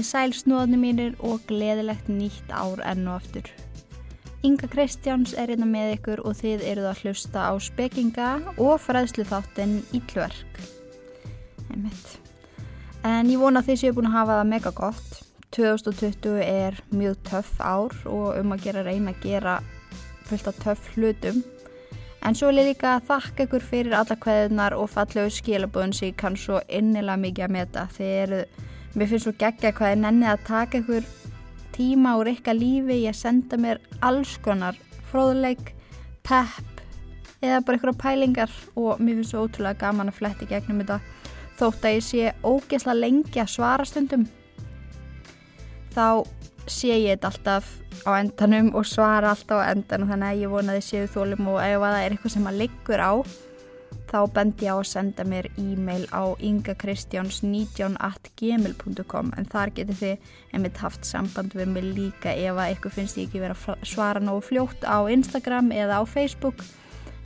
komið sælsnóðni mínir og gleðilegt nýtt ár enn og aftur. Inga Kristjáns er hérna með ykkur og þið eruð að hlusta á spekinga og fræðslu þáttinn Íllverk. En ég vona að þið séu búin að hafa það mega gott. 2020 er mjög töff ár og um að gera reyna að gera fullt af töff hlutum. En svo vil ég líka þakka ykkur fyrir alla kveðunar og fallegu skilaböðun sem ég kann svo innilega mikið að meta. Þeir, mér finnst svo geggja hvað ég nenni að taka ykkur tíma úr ykkar lífi, ég senda mér alls konar fróðuleik, pepp eða bara ykkur pælingar og mér finnst svo ótrúlega gaman að fletti gegnum þetta þótt að ég sé ógesla lengi að svara stundum. Þá sé ég þetta alltaf á endanum og svara alltaf á endanum þannig að ég vona að þið séu þólum og ef það er eitthvað sem maður liggur á þá bendi ég á að senda mér e-mail á ingakristjáns19.gmail.com en þar getur þið einmitt haft samband við mig líka ef að eitthvað finnst ég ekki verið að svara nógu fljótt á Instagram eða á Facebook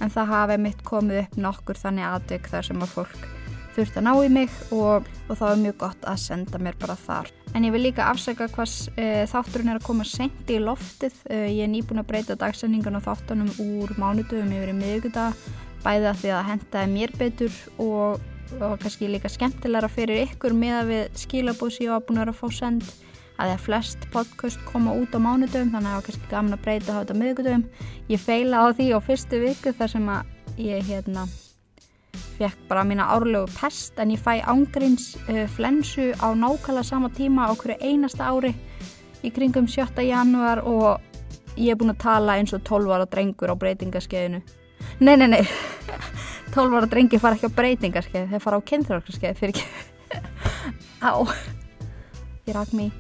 en það hafi einmitt komið upp nokkur þannig aðdök þar sem að fólk þurft að ná í mig og, og þá er mjög gott að senda mér bara þar. En ég vil líka afsaka hvað e, þátturinn er að koma sent í loftið. E, ég er nýbúin að breyta dagsendingan og þáttunum úr mánudöfum yfir í miðugudag, bæði að því að henda mér betur og, og kannski líka skemmtilegra fyrir ykkur með að við skilabósi og að búin að vera að fá send að því að flest podcast koma út á mánudöfum þannig að það var kannski gaman að breyta þetta miðugudöfum. Ég feila á því á fyrstu viku þar sem að ég hérna fekk bara mína árlegu pest en ég fæ ángríns uh, flensu á nákvæmlega sama tíma á hverju einasta ári í kringum 7. januar og ég er búin að tala eins og 12 ára drengur á breytingaskeiðinu nei, nei, nei. 12 ára drengi fara ekki á breytingaskeið þeir fara á kynþrökskeið fyrir ekki. Á. Ég rak mér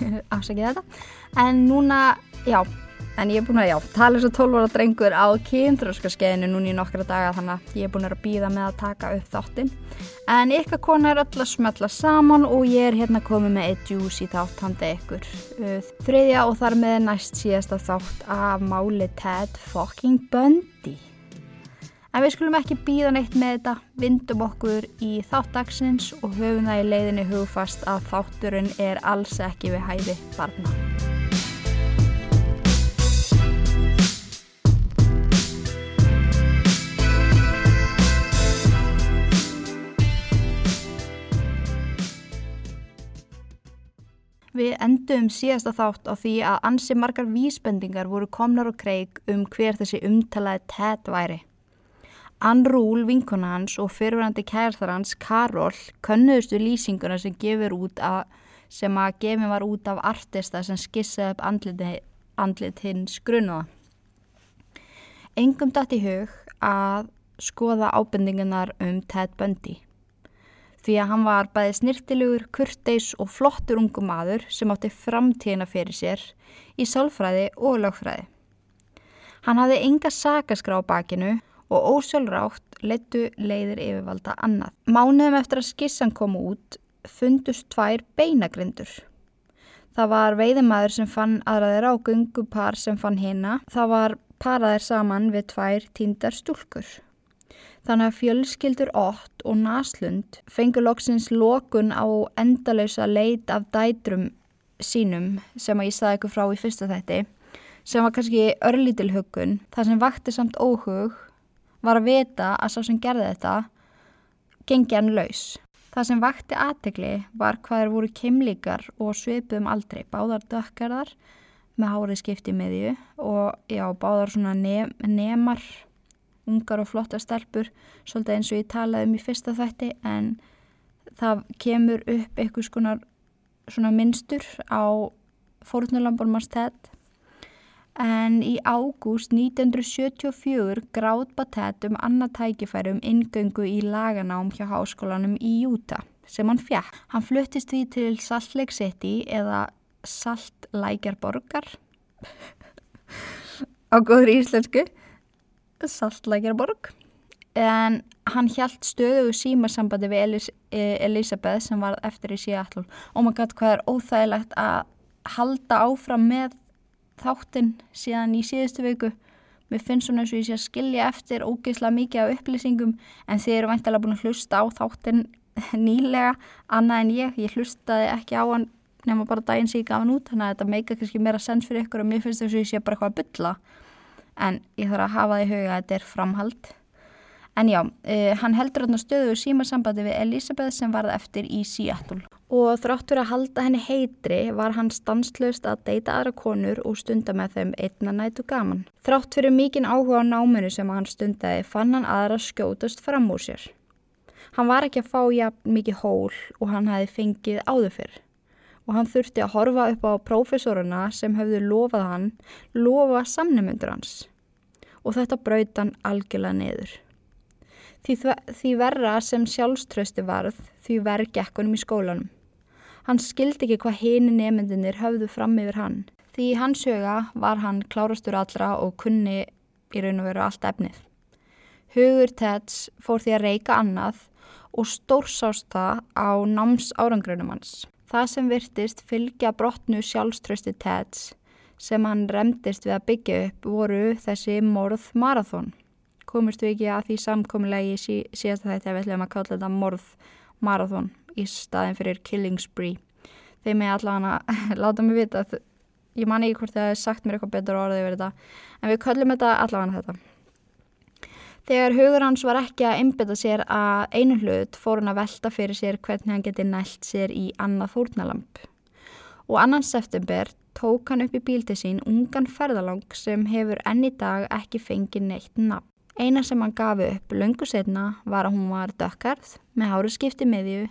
afsakið þetta. En núna, já En ég er búin að, já, tala eins og 12 ára drengur á kynþróskaskeiðinu núni í nokkra daga þannig að ég er búin að býða með að taka upp þáttinn. En ykkar kona er öll að smölla saman og ég er hérna komið með eitt djús í þátt handa ykkur. Þriðja og þar með næst síðasta þátt af máli Ted fucking Bundy. En við skulum ekki býða neitt með þetta, vindum okkur í þáttagsins og höfum það í leiðinni hugfast að þátturinn er alls ekki við hæfi barna. Við endum síðasta þátt á því að ansi margar vísbendingar voru komnar og kreik um hver þessi umtalaði Ted væri. Ann Rúl, vinkona hans og fyrirvændi kærþar hans, Karol, könnuðustu lýsinguna sem að, sem að gefin var út af artista sem skissaði upp andlit, andlit hins grunnaða. Engum dætt í hug að skoða ábendingunar um Ted Bundy því að hann var bæði snirtilegur, kurteis og flottur ungu maður sem átti framtíðina fyrir sér í sálfræði og lögfræði. Hann hafði enga sakaskrá á bakinu og ósjálfrátt leittu leiðir yfirvalda annað. Mánuðum eftir að skissan kom út fundust tvær beinagrindur. Það var veiðimæður sem fann aðraðir á gungupar sem fann hérna. Það var paraðir saman við tvær tíndar stúlkur. Þannig að fjölskyldur Ott og Naslund fengur loksins lokun á endalösa leit af dætrum sínum sem að ég saði ykkur frá í fyrsta þætti sem var kannski örlítil hugun. Það sem vakti samt óhug var að vita að sá sem gerði þetta gengi hann laus. Það sem vakti aðtegli var hvað er voru kemlíkar og sveipuðum aldrei. Báðar dökkarðar með hárið skipti meðju og já, báðar svona ne nemar ungar og flotta stelpur svolítið eins og ég talaði um í fyrsta þætti en það kemur upp eitthvað svona, svona minnstur á fórnulambólmannstætt en í ágúst 1974 gráð Batett um annað tækifæri um ingöngu í laganám hjá háskólanum í Júta sem hann fjall. Hann fluttist því til Salt Lake City eða Salt Lækjarborgar á góður íslensku Saltlækjarborg. En hann hjælt stöðu símasambandi við Elis e, Elisabeth sem var eftir í Seattle. Og maður gæti hvað er óþægilegt að halda áfram með þáttinn síðan í síðustu viku. Mér finnst svona eins og ég sé að skilja eftir ógeðslega mikið af upplýsingum en þeir eru vantilega búin að hlusta á þáttinn nýlega annað en ég, ég hlustaði ekki á hann nema bara daginn sem ég gaf hann út þannig að þetta meika kannski meira sens fyrir ykkur og mér finnst þess að ég sé bara eitthvað að bylla en ég þarf að hafa það í huga að þetta er framhald en já, uh, hann heldur hann stöðu símasambandi við Elisabeth sem varð eftir í Seattle og þrátt fyrir að halda henni heitri var hann stanslust að deyta aðra konur og stunda með þeim einna nætu gaman. Þrátt fyrir mikinn áhuga á náminu sem hann stundaði fann hann aðra skjótast fram úr sér. Hann var ekki að fá jafn mikið hól og hann hafi fengið áður fyrr og hann þurfti að horfa upp á prófessoruna sem höfðu lofað hann lofa samnemundur hans og þetta braut hann algjörlega niður. Því, því verra sem sjálfströsti varð því verð gekkunum í skólanum. Hann skildi ekki hvað hini nefndinir höfðu fram yfir hann. Því hans huga var hann klárastur allra og kunni í raun og veru allt efnið. Hugur Teds fór því að reyka annað og stórsást það á náms árangrunum hans. Það sem virtist fylgja brotnu sjálfströsti Teds sem hann remdist við að byggja upp voru þessi morð marathón. Við ekki að því samkomilegi sí, síðast að þetta við ætlum að kalla þetta morð marathón í staðin fyrir killing spree. Þeir með allavega láta mig vita að ég man ekki hvort það hefði sagt mér eitthvað betur orðið yfir þetta en við kallum þetta allavega þetta. Þegar hugur hans var ekki að einbita sér að einu hlut fór hann að velta fyrir sér hvernig hann geti nælt sér í annað fórnalamp. Og annan september tók hann upp í bíltið sín ungan ferðalang sem hefur enni dag ekki fengið neitt nafn. Eina sem hann gaf upp lungu setna var að hún var dökkarð með háru skipti miðju,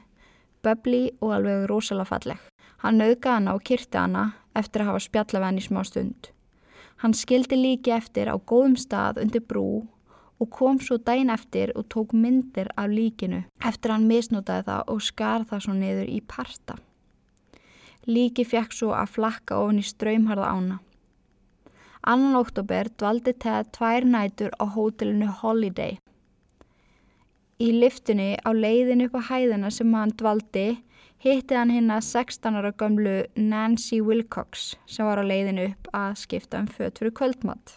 böbli og alveg rosalega falleg. Hann nauðgaði hana og kyrti hana eftir að hafa spjalla við hann í smá stund. Hann skildi líki eftir á góðum stað undir brú og kom svo dæin eftir og tók myndir af líkinu eftir hann misnótaði það og skar það svo niður í parta. Líki fekk svo að flakka ofin í ströymharða ána. Annan oktober dvaldi Ted tvær nætur á hótelinu Holiday. Í liftunni á leiðin upp á hæðina sem hann dvaldi hitti hann hinn að 16 ára gömlu Nancy Wilcox sem var á leiðin upp að skipta um fött fyrir kvöldmatt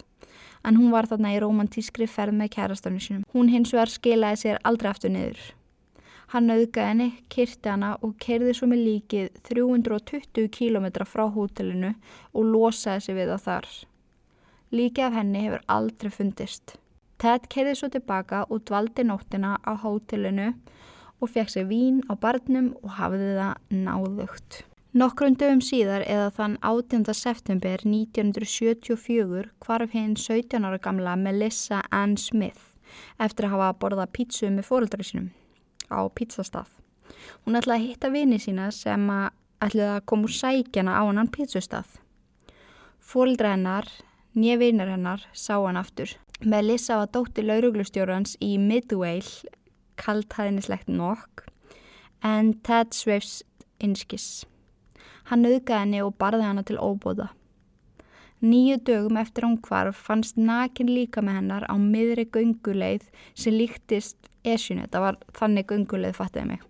en hún var þarna í romantískri ferð með kærastarnu sinum. Hún hins vegar skilaði sér aldrei aftur niður. Hann auðgaði henni, kyrti hana og kerði svo með líkið 320 km frá hótelinu og losaði sig við á þar. Líkið af henni hefur aldrei fundist. Ted kerði svo tilbaka og dvaldi nóttina á hótelinu og fekk sér vín á barnum og hafiði það náðugt. Nokkrum dögum síðar eða þann 18. september 1974 kvarf hinn 17 ára gamla Melissa Ann Smith eftir að hafa borðað pítsu með fóröldari sinum á pítsastað. Hún ætlaði að hitta vini sína sem ætlaði að koma úr sækjana á hann pítsustað. Fóröldra hennar, nýja vinar hennar, sá hann aftur. Melissa var dótti lauruglustjórans í Midway, kalt hæðinislegt nokk, en Ted sveifs einskis. Hann auðgaði henni og barði hana til óbóða. Nýju dögum eftir hún hvarf fannst nakin líka með hennar á miðri gunguleið sem líktist esjunu. Það var þannig gunguleið, fattiði mig.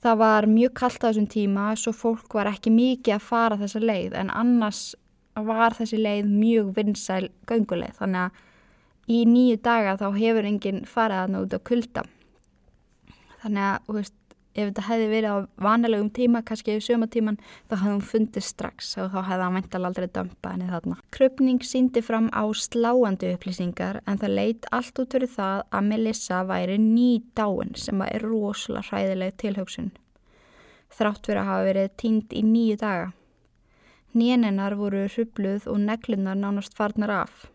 Það var mjög kallt á þessum tíma svo fólk var ekki mikið að fara þessa leið en annars var þessi leið mjög vinsæl gunguleið. Þannig að í nýju daga þá hefur enginn farið að náta kulda. Þannig að, veist, ef þetta hefði verið á vanilegum tíma, kannski í sömatíman, þá hefði hún fundið strax og þá hefði hann vental aldrei dömpa henni þarna. Krupning síndi fram á sláandi upplýsingar en það leitt allt út fyrir það að Melissa væri ný dáin sem er rosalega hræðileg tilhjóksun. Þrátt fyrir að hafa verið tínd í nýju daga. Nýjenninnar voru hrubluð og neglunar nánast farnar af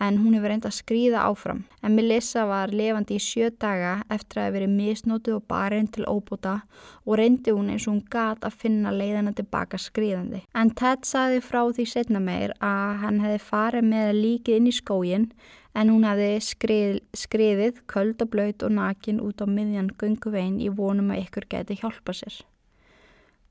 en hún hefur reyndað að skrýða áfram. En Melissa var levandi í sjö daga eftir að hafa verið misnótið og barinn til óbúta og reyndi hún eins og hún gat að finna leiðana tilbaka skrýðandi. En Ted saði frá því setna meir að hann hefði farið með líkið inn í skógin en hún hefði skrið, skriðið köld og blöyt og nakin út á miðjan gunguvein í vonum að ykkur geti hjálpa sér.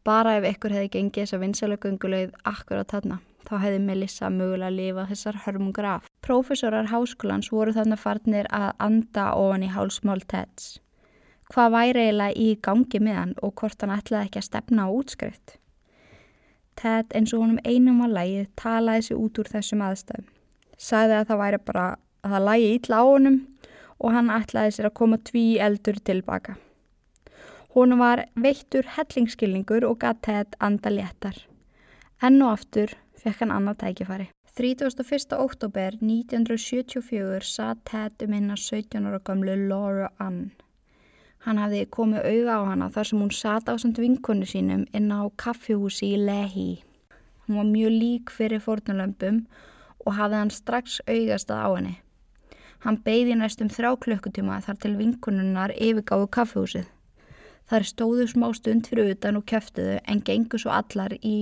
Bara ef ykkur hefði gengið þessa vinsælu gunguleið akkurat þarna þá hefði Melissa mögulega að lifa þessar hörmungur af. Profesorar háskólans voru þannig farnir að anda ofan í hálsmál Teds. Hvað væri eiginlega í gangi með hann og hvort hann ætlaði ekki að stefna á útskrift? Ted eins og honum einum að lægi talaði sig út úr þessum aðstæðum. Sæði að það væri bara að það lægi ítla á honum og hann ætlaði sér að koma tví eldur tilbaka. Hún var veittur hellingskilningur og gatt Ted anda léttar. Enn og aftur fekk hann annað tækifæri. 31. oktober 1974 satt Ted um hinnar 17 ára gamlu Laura Ann. Hann hafði komið auða á hana þar sem hún satt á samt vinkonu sínum inn á kaffihúsi í Lehi. Hún var mjög lík fyrir fórnulömpum og hafði hann strax auðastað á henni. Hann beigði næstum þrá klukkutíma þar til vinkununnar yfirgáðu kaffehúsið. Þar stóðu smá stund fyrir utan og kjöftuðu en gengur svo allar í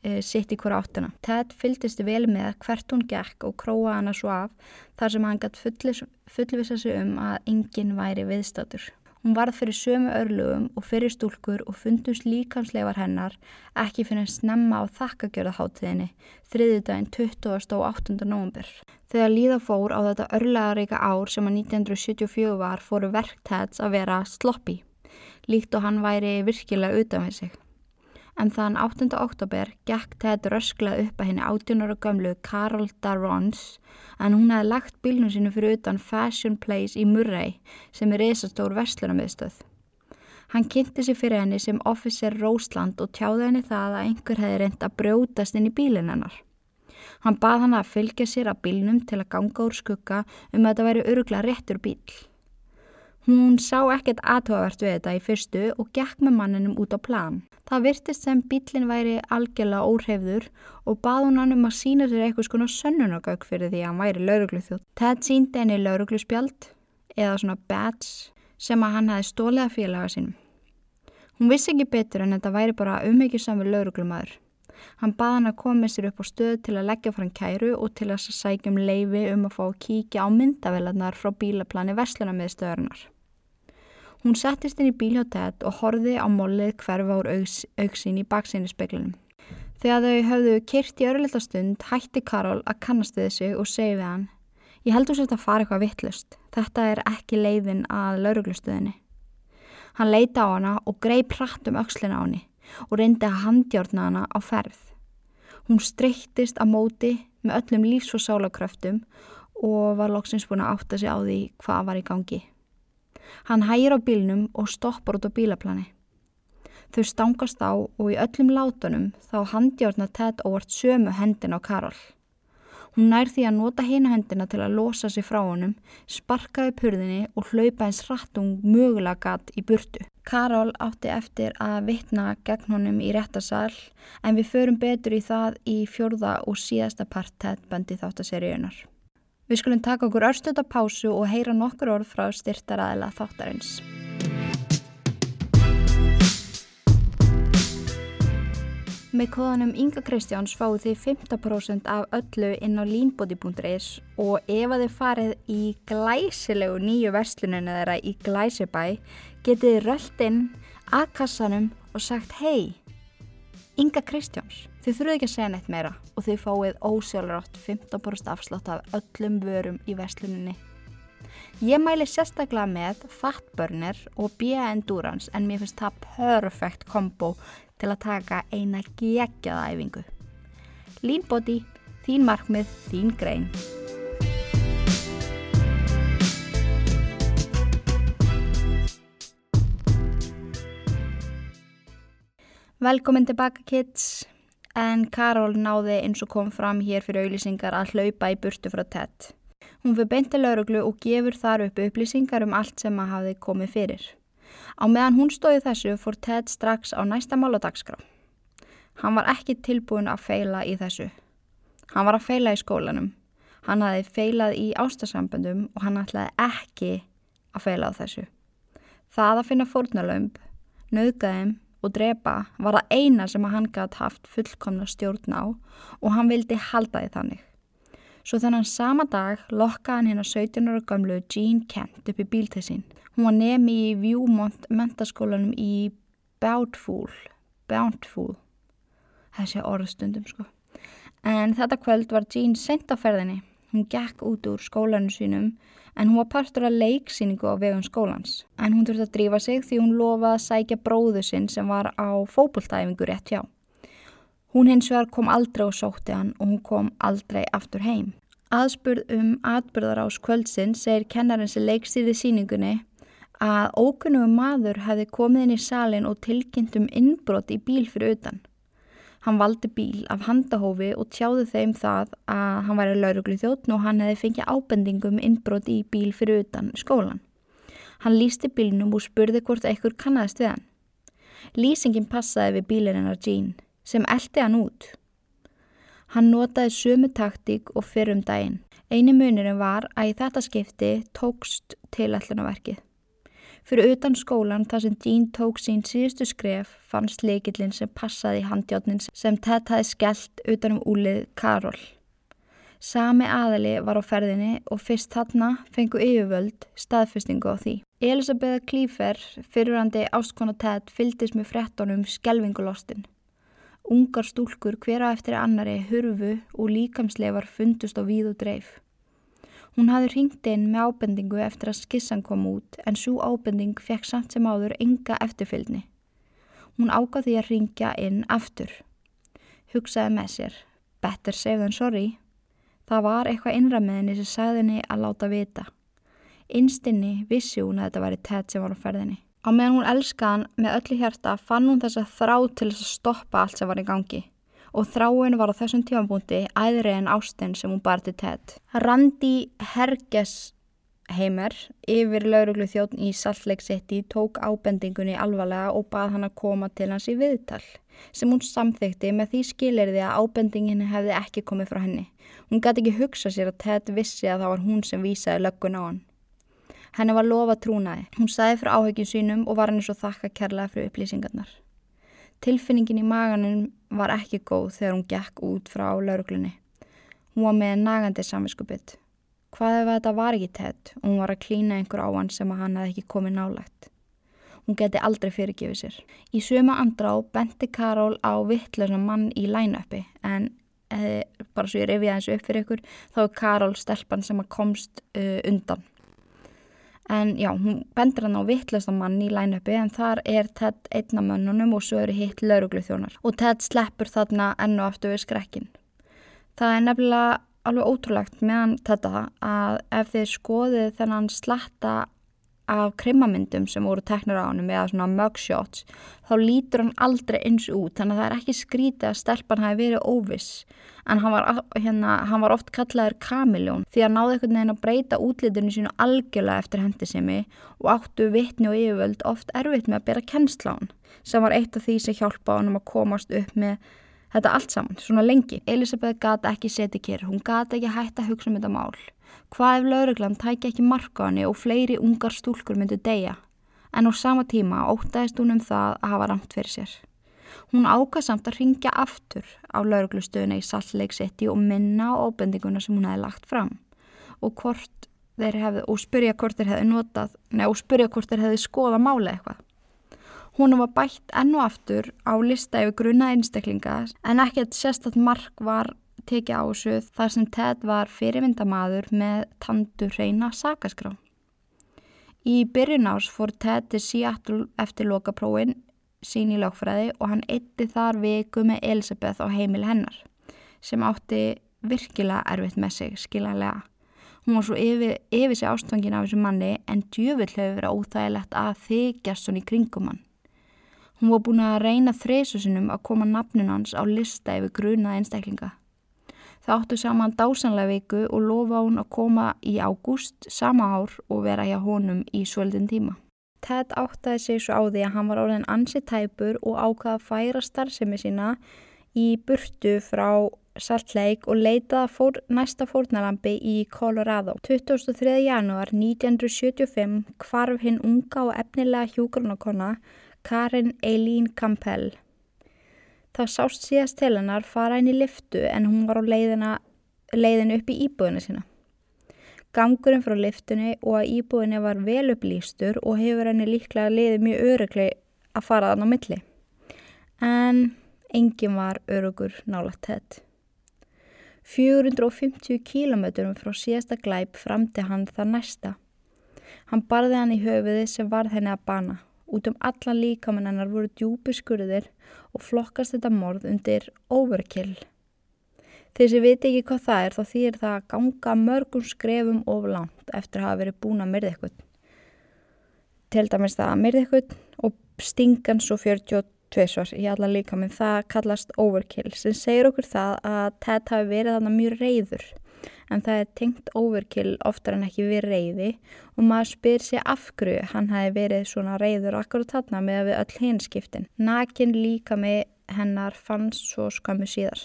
e, sitt í hverja áttuna. Ted fyldist vel með hvert hún gekk og króa hana svo af þar sem hann gætt fullvisa sig um að enginn væri viðstatur. Hún varð fyrir sömu örlugum og fyrir stúlkur og fundust líkamsleifar hennar ekki fyrir að snemma á þakkagjörðaháttiðinni þriðudaginn 20. og 8. november. Þegar líða fór á þetta örlegaríka ár sem að 1974 var fóru verktæts að vera sloppi, líkt og hann væri virkilega utan við sig en þann 8. oktober gekk Ted rösklega upp að henni 18 ára gamlu Carol Darrons en hún hefði lagt bílnum sinu fyrir utan Fashion Place í Murray sem er reysastór verslunarmiðstöð. Hann kynnti sér fyrir henni sem officer Rósland og tjáði henni það að einhver hefði reynd að brjótast inn í bílinn hennar. Hann bað hann að fylgja sér að bílnum til að ganga úr skugga um að þetta væri örugla réttur bíl. Hún sá ekkert aðtóavert við þetta í fyrstu og gekk með manninum út á plan. Það virtist sem bílinn væri algjörlega óhrefður og bað hún hann um að sína sér eitthvað svona sönnunagauk fyrir því að hann væri laurugluþjótt. Ted síndi henni laurugluspjald eða svona badge sem að hann hefði stólið að félaga sínum. Hún vissi ekki betur en þetta væri bara umhyggisamur lauruglumæður. Hann bað hann að koma sér upp á stöð til að leggja frá hann kæru og til að sækjum leifi um að fá að kíkja á myndavelarnar frá bílaplani Vestlunarmiðstöðurnar. Hún settist inn í bíljóttet og horfi á mollið hverfa úr auks, auksín í baksinnispeiklunum. Þegar þau höfðu kyrt í örlita stund hætti Karol að kannast við þessu og segi við hann Ég heldur sér að fara eitthvað vittlust. Þetta er ekki leiðin að lauruglustuðinni. Hann leita á hana og greið pratt um aukslina á henni og reyndi að handjárna hana á ferð. Hún streyttist að móti með öllum lífs- og sálakröftum og var loksins búin að átta sig á því hvað var í gangi. Hann hægir á bílnum og stoppar út á bílaplani. Þau stangast á og í öllum látunum þá handjárna Ted óvart sömu hendin á Karol. Hún nær því að nota hinu hendina til að losa sig frá honum, sparkaði purðinni og hlaupa eins rattung mögulega gatt í burtu. Karol átti eftir að vitna gegn honum í réttasal en við förum betur í það í fjörða og síðasta part Ted bandi þáttaseríunar. Við skulum taka okkur örstuða pásu og heyra nokkur orð frá styrtaræðila þáttarins. Með kóðanum Inga Kristjáns fáið þið 15% af öllu inn á línbóti.is og ef að þið farið í glæsilegu nýju versluninu þeirra í Glæsibæ getið þið röllt inn að kassanum og sagt hei, Inga Kristjáns. Þið þurfuð ekki að segja neitt meira og þið fáið ósjálfrátt 15% afslátt af öllum vörum í vestluninni. Ég mæli sérstaklega með Fatburner og B.A. Endurance en mér finnst það perfekt kombo til að taka eina geggjaða æfingu. Lean Body, þín markmið, þín grein. Velkomin tilbaka kids en Karol náði eins og kom fram hér fyrir auðlýsingar að hlaupa í burtu frá Ted. Hún fyrir beinti lauruglu og gefur þar upp upplýsingar um allt sem að hafi komið fyrir. Á meðan hún stóði þessu fór Ted strax á næsta máladagskrá. Hann var ekki tilbúin að feila í þessu. Hann var að feila í skólanum. Hann hafi feilað í ástasamböndum og hann ætlaði ekki að feila á þessu. Það að finna fórnalömb, nöðgæðum og drepa var það eina sem að hann gætt haft fullkomna stjórn á og hann vildi halda því þannig. Svo þennan sama dag lokkaði hann hérna 17 ára gamlu Jean Kent upp í bíltessin. Hún var nemi í Viewmont mentaskólanum í Bountiful, Bountiful, þessi orðstundum sko. En þetta kvöld var Jean sent á ferðinni. Hún gekk út úr skólanu sínum en hún var partur af leiksýningu á vegum skólans. En hún þurfti að drífa sig því hún lofaði að sækja bróðu sinn sem var á fókbóltæfingu rétt hjá. Hún hins vegar kom aldrei og sótti hann og hún kom aldrei aftur heim. Aðspurð um atbyrðar ás kvöldsinn segir kennarinn sem leikstýrði síningunni að ókunnum maður hefði komið inn í salin og tilkynnt um innbrott í bíl fyrir utan. Hann valdi bíl af handahófi og tjáði þeim það að hann væri lauruglu þjóttn og hann hefði fengið ábendingum innbrott í bíl fyrir utan skólan. Hann lísti bílnum og spurði hvort eitthvað kannast við hann. Lýsingin passaði við bílinn hennar Jean sem eldi hann út. Hann notaði sömu taktík og fyrrum daginn. Einu munirinn var að í þetta skipti tókst tilætlunaverkið. Fyrir utan skólan þar sem Jean tók sín síðustu skref fannst leikillin sem passaði handjátnin sem Ted hafi skellt utanum úlið Karol. Sami aðali var á ferðinni og fyrst þarna fengu yfirvöld staðfestingu á því. Elisabeth Klífer, fyrirandi ástkona Ted, fyldist með frettunum skelvingulostin. Ungar stúlkur hvera eftir annari hurfu og líkamsleifar fundust á víð og dreif. Hún hafði ringt inn með ábendingu eftir að skissan kom út en svo ábending fekk samt sem áður enga eftirfylgni. Hún því að ringja inn aftur. Hugsaði með sér, better safe than sorry. Það var eitthvað innræmiðinni sem sagði henni að láta vita. Innstinni vissi hún að þetta væri tett sem var á ferðinni. Á meðan hún elskaði hann með öllu hjarta fann hún þess að þrá til þess að stoppa allt sem var í gangi og þráin var á þessum tímanbúndi æðri en ástinn sem hún barði tett. Randi Hergesheimer yfir lauruglu þjóðn í Salt Lake City tók ábendingunni alvarlega og bað hann að koma til hans í viðtal sem hún samþykti með því skilirði að ábendingin hefði ekki komið frá henni. Hún gæti ekki hugsa sér að Ted vissi að það var hún sem vísaði löggun á hann. Henni var lofa trúnaði. Hún sæði frá áhugin sínum og var henni svo þakka kærlega fyrir upplýsingarnar. Tilfinningin í maganum var ekki góð þegar hún gekk út frá lauruglunni. Hún var með nagandi samvinskupitt. Hvað ef þetta var ekki tett og hún var að klína einhver á hann sem að hann hefði ekki komið nálagt. Hún geti aldrei fyrirgefið sér. Í söma andrá benti Karol á vittlösa mann í line-upi en eða, bara svo ég reyfið þessu upp fyrir ykkur þá er Karol stelpan sem að komst uh, undan. En já, hún bendur hann á vittlasta mann í line-upi en þar er Ted einna mönnunum og svo eru hitt lauruglu þjónar. Og Ted sleppur þarna ennu aftur við skrekkin. Það er nefnilega alveg ótrúlegt meðan þetta að ef þið skoðið þennan slatta af krimmamyndum sem voru teknur á hann eða svona mugshots þá lítur hann aldrei eins út þannig að það er ekki skrítið að stelpan hafi verið óviss en hann var, hérna, hann var oft kallaður kamiljón því að náðu einhvern veginn að breyta útlitinu sínu algjörlega eftir hendisemi og áttu vittni og yfirvöld oft erfitt með að bera hann sem var eitt af því sem hjálpa hann um að komast upp með þetta allt saman, svona lengi. Elisabeth gata ekki setið kér, hún gata ekki hægt að hugsa um þetta mál. Hvað ef lauruglan tækja ekki marka á henni og fleiri ungar stúlkur myndu deyja? En á sama tíma ótaðist hún um það að hafa ramt fyrir sér. Hún ákvað samt að ringja aftur á lauruglustöðuna í Salt City og minna á óbendinguna sem hún hefði lagt fram og, hefði, og spyrja hvort þeir hefði notað, nei og spyrja hvort þeir hefði skoða máli eitthvað. Hún var bætt enn og aftur á lista yfir grunna einstaklinga en ekkert sérstatt mark var tekið á þessu þar sem Ted var fyrirvindamaður með tandur reyna sakaskrá. Í byrjun ás fór Ted til Seattle eftir lokaprófin sín í lögfræði og hann eitti þar viku með Elisabeth á heimil hennar sem átti virkilega erfitt með sig skiljanlega. Hún var svo yfir, yfir sig ástofangin af þessu manni en djöfull hefur verið óþægilegt að þykjast svona í kringum hann. Hún var búin að reyna þreysusinum að koma nafnun hans á lista yfir grunað einstaklinga. Það áttu saman dásanlega viku og lofa hún að koma í ágúst sama ár og vera hjá honum í svöldin tíma. Ted áttaði sig svo á því að hann var orðin ansi tæpur og ákvaða að færa starfsemi sína í burtu frá Salt Lake og leitaða fór, næsta fórnalambi í Colorado. 23. janúar 1975 kvarf hinn unga og efnilega hjúgrunarkonna Karin Eileen Campbell. Það sást síðast til hennar fara inn í liftu en hún var á leiðina, leiðin upp í íbúðinu sína. Gangurinn frá liftunni og að íbúðinu var vel upplýstur og hefur henni líklega leiðið mjög örugli að fara þann á milli. En engin var örugur nálagt þetta. 450 kílometrum frá síðasta glæp framti hann það næsta. Hann barði hann í höfuði sem varð henni að bana. Út um allan líkamann hennar voru djúpi skurðir og flokkast þetta morð undir overkill. Þeir sem viti ekki hvað það er þá þýr það að ganga mörgum skrefum of langt eftir að hafa verið búin að myrða eitthvað. til dæmis það að myrði ykkur og stingan svo 42 svar í alla líka minn það kallast overkill sem segir okkur það að Ted hafi verið þannig mjög reyður en það er tengt overkill oftar en ekki við reyði og maður spyr sér af hverju hann hafi verið svona reyður akkurat þarna með að við öll hinskiptin. Nakin líka með hennar fannst svo skammu síðar.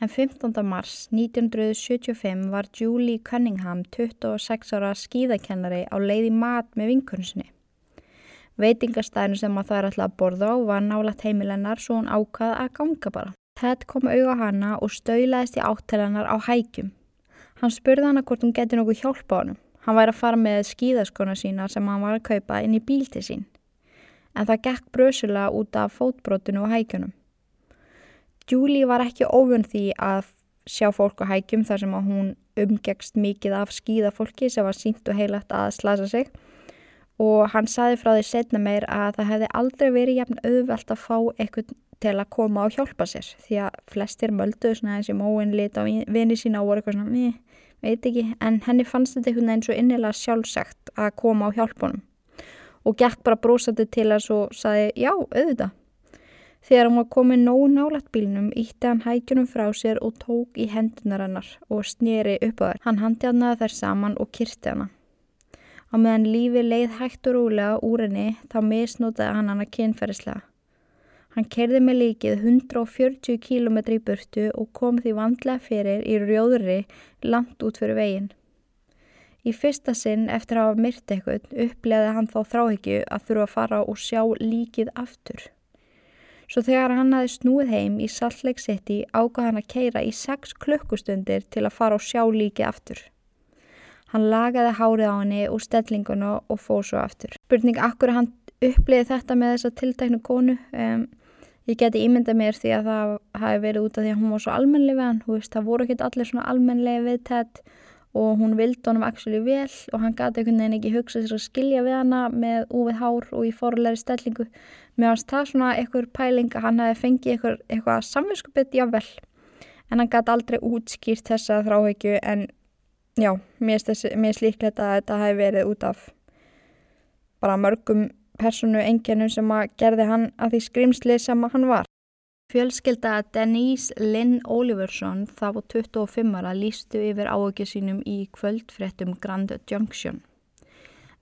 En 15. mars 1975 var Julie Cunningham 26 ára skíðakennari á leiði mat með vinkunsinni. Veitingastæðinu sem að það er alltaf að borða á var nálat heimilennar svo hún ákvaða að ganga bara. Ted kom auða hana og stöylaðist í áttelennar á hækjum. Hann spurði hana hvort hún geti nokkuð hjálpa á hann. Væri að fara með skíðaskona sína sem hann var að kaupa inn í bíl til sín. En það gekk brösulega út af fótbrotinu og hækjunum. Julie var ekki óvun því að sjá fólk á hækjum þar sem að hún umgegst mikið af skýðafólki sem var sínt og heilagt að slasa sig og hann saði frá því setna meir að það hefði aldrei verið jafn auðvelt að fá eitthvað til að koma og hjálpa sér því að flestir mölduðu svona þessi móin lit á vini sína og voru eitthvað svona, mér veit ekki, en henni fannst þetta einhvern veginn svo innilega sjálfsagt að koma á hjálpunum og gekk bara brósandi til þess og saði já, auðvitað Þegar hann var komið nógu nálat bílnum ítti hann hækjunum frá sér og tók í hendunar hannar og snýri upp á þær. Hann handi hann að þær saman og kyrti hana. Á meðan lífi leið hægt og rúlega úr henni þá misnótaði hann hana kynferðislega. Hann kerði með líkið 140 km í burtu og kom því vandlega fyrir í rjóðri langt út fyrir veginn. Í fyrsta sinn eftir að hafa myrt eitthvað upplegaði hann þá þráhyggju að þurfa að fara og sjá líkið aftur. Svo þegar hann hafi snúið heim í Salt Lake City ákvað hann að keira í 6 klukkustundir til að fara og sjá líki aftur. Hann lagaði hárið á henni og stellinguna og fóð svo aftur. Spurning, akkur hann uppliði þetta með þessa tiltæknu konu? Um, ég geti ímyndað mér því að það hafi verið út af því að hún var svo almenlega við hann. Veist, það voru ekki allir svona almenlega við þetta og hún vildi honum actually vel og hann gati einhvern veginn ekki hugsað sér að skilja við hana með úvið hár og í forleiri stellingu mér finnst það svona einhver pæling að hann hafi fengið eitthvað, eitthvað samvinskupitt jável en hann gati aldrei útskýrt þessa þráhegju en já, mér finnst líklegt að þetta hafi verið út af bara mörgum personu enginnum sem að gerði hann að því skrimsli sem hann var Fjölskylda Denise Lynn Oliversson þá 25 ára lístu yfir áökju sínum í kvöldfrettum Grand Junction.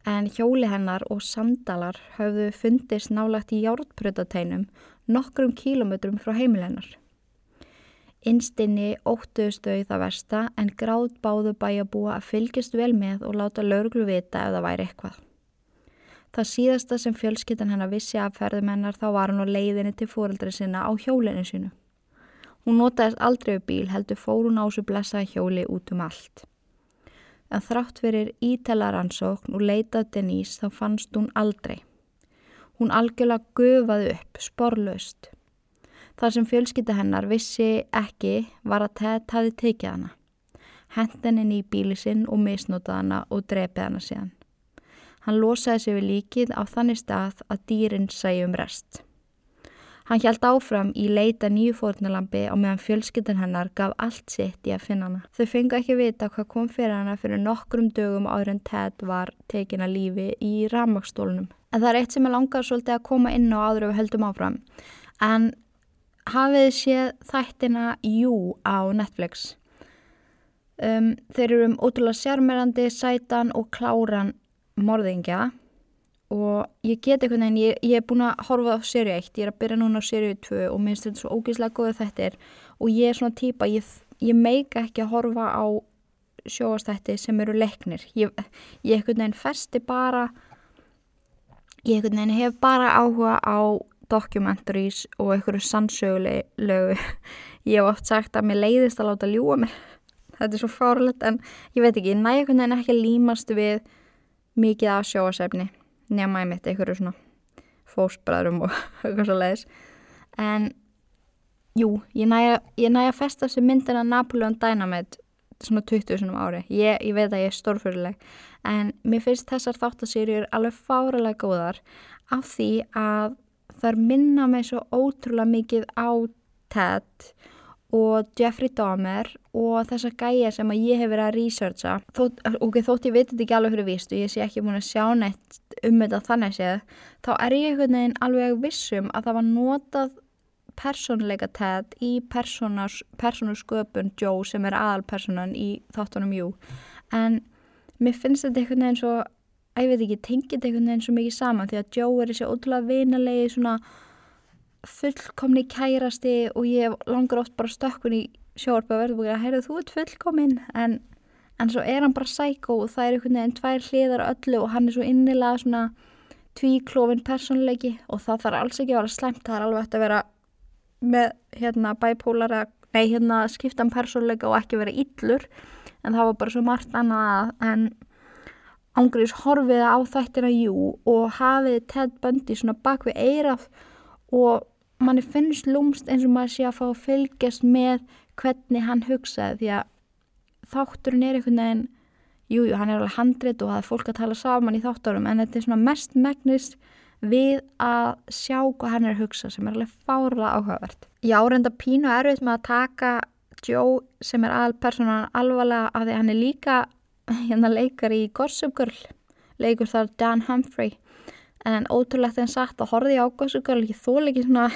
En hjóli hennar og sandalar hafðu fundist nálagt í jártprötatænum nokkrum kílometrum frá heimilennar. Innstinni óttuðstu það versta en gráð báðu bæjabúa að fylgjast vel með og láta lauruglu vita ef það væri eitthvað. Það síðasta sem fjölskyttan hennar vissi af ferðumennar þá var hún á leiðinni til fóreldri sinna á hjólinu sinu. Hún notaðist aldrei við bíl heldur fór hún á þessu blessaði hjóli út um allt. En þrátt fyrir ítellaransókn og leitað Denise þá fannst hún aldrei. Hún algjörlega gufaði upp, sporlaust. Það sem fjölskytta hennar vissi ekki var að Ted hafi tekið hana. Hendin inn í bíli sinn og misnótað hana og drepið hana síðan. Hann losaði sig við líkið á þannig stað að dýrin sæjum rest. Hann hjælt áfram í leita nýju fórnalambi á meðan fjölskyttan hennar gaf allt sitt í að finna hana. Þau fengu ekki vita hvað kom fyrir hana fyrir nokkrum dögum áður en Ted var tekin að lífi í ramagstólunum. En það er eitt sem er langað svolítið að koma inn á áður og höldum áfram. En hafið séð þættina Jú á Netflix. Um, þeir eru um ótrúlega sérmerandi, sætan og kláran morðingja og ég get eitthvað en ég, ég er búin að horfa á sériu 1, ég er að byrja núna á sériu 2 og mér finnst þetta svo ógeðslega góð þetta er og ég er svona típa, ég, ég meika ekki að horfa á sjóastætti sem eru leiknir. Ég, ég eitthvað neginn festi bara ég eitthvað neginn hef bara áhuga á documentaries og einhverju sannsögulegu. Ég hef oft sagt að mér leiðist að láta ljúa mér. Þetta er svo fárlegt en ég veit ekki, næ eitthvað neginn ekki límast við mikið af sjóasefni nema ég mitt einhverju svona fósbræðrum og eitthvað svo leiðis en jú, ég næja að festa þessu myndina Napoleon Dynamite svona 20 sinum ári. Ég, ég veit að ég er stórfyrirleg en mér finnst þessar þáttasýrjur alveg fáralega góðar af því að þar minna mig svo ótrúlega mikið á Ted og Jeffrey Dahmer og þessa gæja sem að ég hef verið að researcha. Þótt, ok, þótt ég veit þetta ekki alveg fyrir víst og ég sé ekki búin að sjá neitt um þetta þannig séð þá er ég einhvern veginn alveg vissum að það var notað persónleika Ted í persónusköpun Joe sem er aðalpersonan í þáttunum Jú. En mér finnst þetta einhvern veginn svo að ég veit ekki, tengið einhvern veginn svo mikið saman því að Joe er þessi ótrúlega vinalegi svona fullkomni kærasti og ég langar oft bara stökkun í sjórpa og verður búin að heyrðu þú ert fullkomin en, en svo er hann bara sækó og það er einhvern veginn tvær hliðar öllu og hann er svo innilega svona tvíklófin personleiki og það þarf alls ekki að vera slemt, það er alveg eftir að vera með hérna bæpólar nei hérna skiptan personleika og ekki vera yllur en það var bara svo margt annað en ángriðis horfið á þættina jú og hafið Ted Bundy svona bak við eirað og manni finnst lúmst eins og maður sé að fá að fylgjast með hvernig hann hugsaði því að þátturinn er einhvern veginn jújú, jú, hann er alveg handrit og það er fólk að tala saman í þátturum en þetta er svona mest megnist við að sjá hvað hann er að hugsa sem er alveg fárlega áhugavert. Já, reynda Pínu er auðvitað með að taka Joe sem er aðalpersonan alvarlega af því hann er líka hérna leikar í Gossip Girl leikur þar Dan Humphrey en ótrúlegt en satt að horfi á Gossip Girl ég þól ekki svona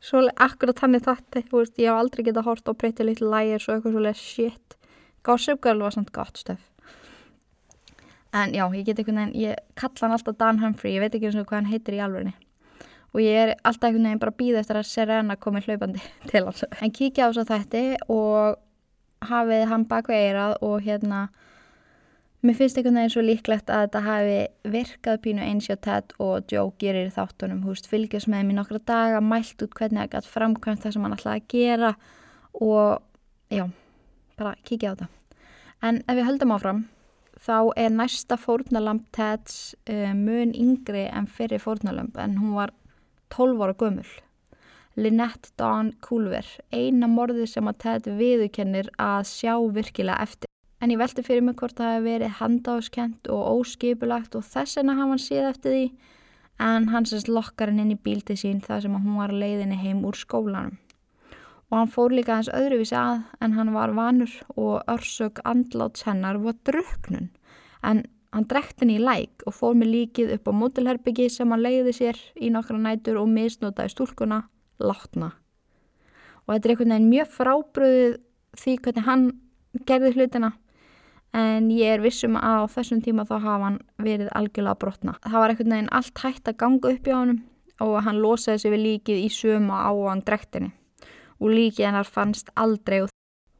svolítið akkurat hann er þetta ég hef aldrei getað hort á breytið litlu lægir svo eitthvað svolítið shit. Gossip Girl var samt gott stöf en já, ég get einhvern veginn ég kalla hann alltaf Dan Humphrey, ég veit ekki eins og hvað hann heitir í alverðinni og ég er alltaf einhvern veginn bara að býða eftir að Serena komi hlaupandi til hans. En kíkja á þess að þetta og hafið hann bak við eirað og hérna Mér finnst einhvern veginn svo líklegt að þetta hafi virkað pínu eins hjá Ted og Joe gerir þáttunum, húst, fylgjast með mér nokkra daga, mælt út hvernig það gætt framkvæmt það sem hann ætlaði að gera og já, bara kíkja á þetta. En ef við höldum áfram, þá er næsta fórnalamp Teds uh, mun yngri en fyrir fórnalamp en hún var 12 ára gömul. Lynette Dawn Culver, eina morði sem að Ted viðukennir að sjá virkilega eftir. En ég velti fyrir mig hvort það hefði verið handáskent og óskipulagt og þess vegna hafa hann síð eftir því en hann sérst lokkar hann inn í bíltið sín þar sem hún var leiðinni heim úr skólanum. Og hann fór líka hans öðruvísi að en hann var vanur og örsök andláts hennar var druknun. En hann drekt henni í læk og fór með líkið upp á mótilherbyggi sem hann leiði sér í nokkra nætur og misnótaði stúlkuna látna. Og þetta er einhvern veginn mjög frábröðið því hvernig hann gerði hlutina en ég er vissum að á þessum tíma þá hafa hann verið algjörlega brotna. Það var einhvern veginn allt hægt að ganga upp í honum og hann losaði sig við líkið í söma á hann drektinni og líkið hennar fannst aldrei og,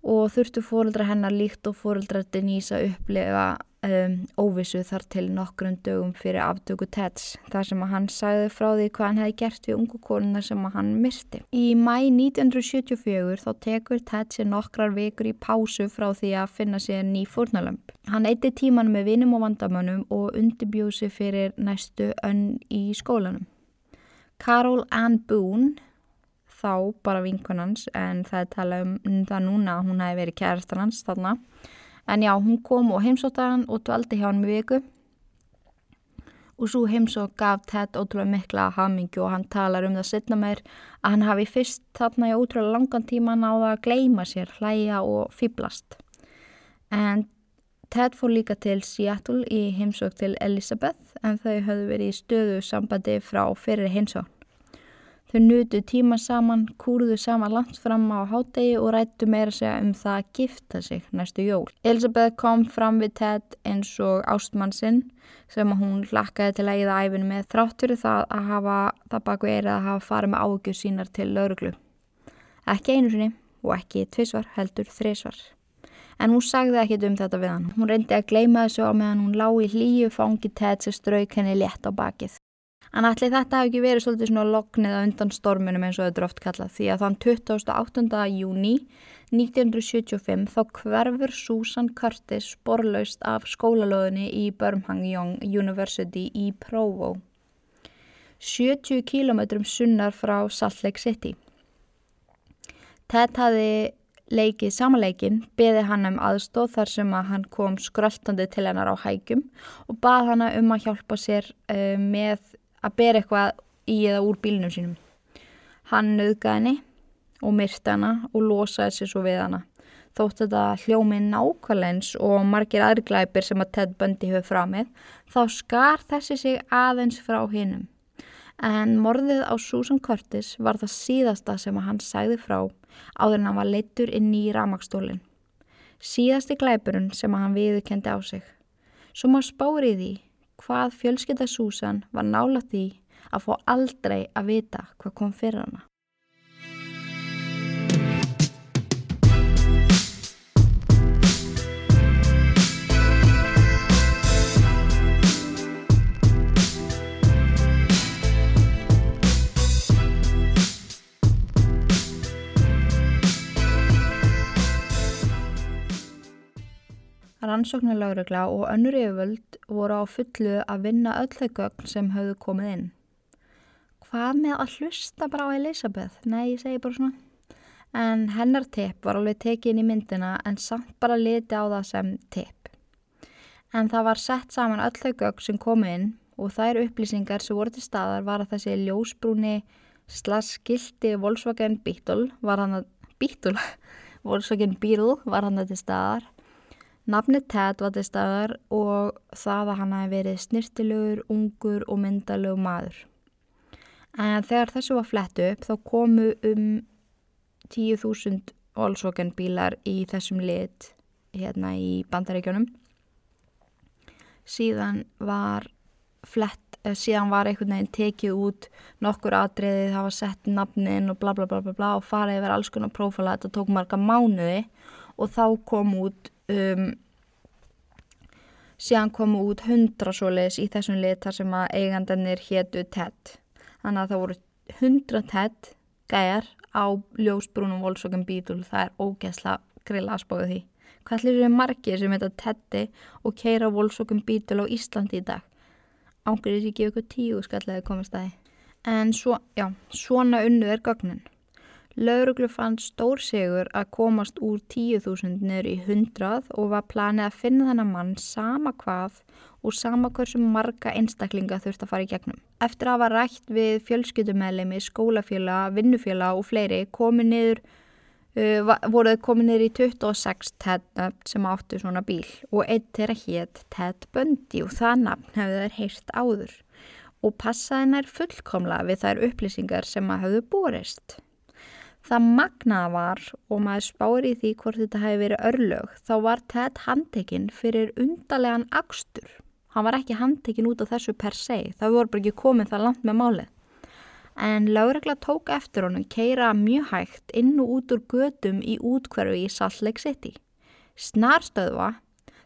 og þurftu fóröldra hennar líkt og fóröldra Denise að upplefa um, óvissu þar til nokkrum dögum fyrir aftöku Teds þar sem að hann sagði frá því hvað hann hefði gert við ungu konuna sem að hann myrti. Í mæ 1974 þá tekur Ted sér nokkrar vikur í pásu frá því að finna sér ný fórnalömp. Hann eitti tíman með vinum og vandamönnum og undirbjósi fyrir næstu önn í skólanum. Carol Ann Boone þá bara vinkunans en það er talað um það núna að hún hefði verið kærastan hans þarna En já, hún kom og heimsótti hann og dvaldi hjá hann með viku og svo heimsótt gaf Ted ótrúlega mikla hamingju og hann talar um það setna meir að hann hafi fyrst þarna í ótrúlega langan tíma náða að gleima sér, hlæja og fýblast. En Ted fór líka til Seattle í heimsótt til Elizabeth en þau höfðu verið í stöðu sambandi frá fyrir heimsótt. Þau nutu tíma saman, kúruðu saman langt fram á hátegi og rættu meira segja um það að gifta sig næstu jól. Elisabeth kom fram við Ted eins og ástmann sinn sem hún hlakkaði til að eða æfinu með þrátt fyrir það að hafa það baku eirið að hafa farið með ágjur sínar til lauruglu. Ekki einu sinni og ekki tvísvar heldur þrísvar. En hún sagði ekkit um þetta við hann. Hún reyndi að gleima þessu á meðan hún lá í hlýju fangi Ted sem strauk henni létt á bakið. En allir þetta hafi ekki verið svolítið svona lognið að undan stormunum eins og þetta er oft kallað því að þann 28. júni 1975 þá hverfur Susan Curtis sporlaust af skólalóðinni í Birmingham Young University í Provo. 70 kílometrum sunnar frá Salt Lake City. Ted hafi leikið samanleikin, beði hann um aðstóð þar sem að hann kom skröltandi til hennar á hægjum og bað hann um að hjálpa sér uh, með að bera eitthvað í eða úr bílnum sínum. Hann nöðgaði henni og myrta hana og losaði sér svo við hana. Þótt þetta hljómi nákvæmleins og margir aðriglæpir sem að Ted Bundy hefur framið, þá skar þessi sig aðeins frá hinnum. En morðið á Susan Curtis var það síðasta sem að hann sæði frá áður en hann var leittur inn í ramakstólinn. Síðasti glæpurinn sem að hann viðkendi á sig. Svo maður spárið því hvað fjölskylda Susan var nála því að fá aldrei að vita hvað kom fyrir hana. Rannsóknarlaurugla og önnur yfirvöld voru á fullu að vinna öll þau gögn sem höfðu komið inn. Hvað með að hlusta bara á Elisabeth? Nei, ég segi bara svona. En hennar tepp var alveg tekið inn í myndina en samt bara liti á það sem tepp. En það var sett saman öll þau gögn sem komið inn og þær upplýsingar sem voru til staðar var að þessi ljósbrúni slaskildi Volkswagen Beetle var hann að Beetle, Volkswagen Beetle var hann að til staðar Nafnið Ted var til staðar og það að hann hefði verið snirtilegur, ungur og myndalög maður. En þegar þessu var flett upp þá komu um 10.000 Volkswagen bílar í þessum lit hérna í bandaríkjónum. Síðan var flett, eh, síðan var einhvern veginn tekið út nokkur atriði, það var sett nafnin og bla bla bla bla bla og farið yfir alls konar prófala, þetta tók marga mánuði og þá kom út um, síðan komu út hundra svoleiðis í þessum lit þar sem að eigandanir héttu TED. Þannig að það voru hundra TED gæjar á ljósbrúnum volsókum bítul, það er ógæsla grilla aðspáðu því. Hvað ætlir þér margir sem heita TEDi og keira volsókum bítul á Íslandi í dag? Ángrið er ekki ykkur tíu skallega komist að því? En svo, já, svona unnu er gögnin Lauruglu fann stór sigur að komast úr 10.000 niður í 100 og var planið að finna þennan mann sama hvað og sama hversu marga einstaklinga þurft að fara í gegnum. Eftir að hafa rætt við fjölskyldumæðlemi, skólafjöla, vinnufjöla og fleiri niður, uh, voruð komið niður í 26 TED-nöfn sem áttu svona bíl og eitt er að hétt Ted Bundy og það nafn hefur þeir heyrt áður og passaði nær fullkomla við þær upplýsingar sem að hafðu borist. Það magnaða var og maður spári í því hvort þetta hefði verið örlög þá var Ted handtekinn fyrir undarlegan akstur. Hann var ekki handtekinn út af þessu per se, það voru bara ekki komið það langt með málið. En Láregla tók eftir honum keira mjög hægt inn og út úr gödum í útkverfi í Salt Lake City. Snarstöðva,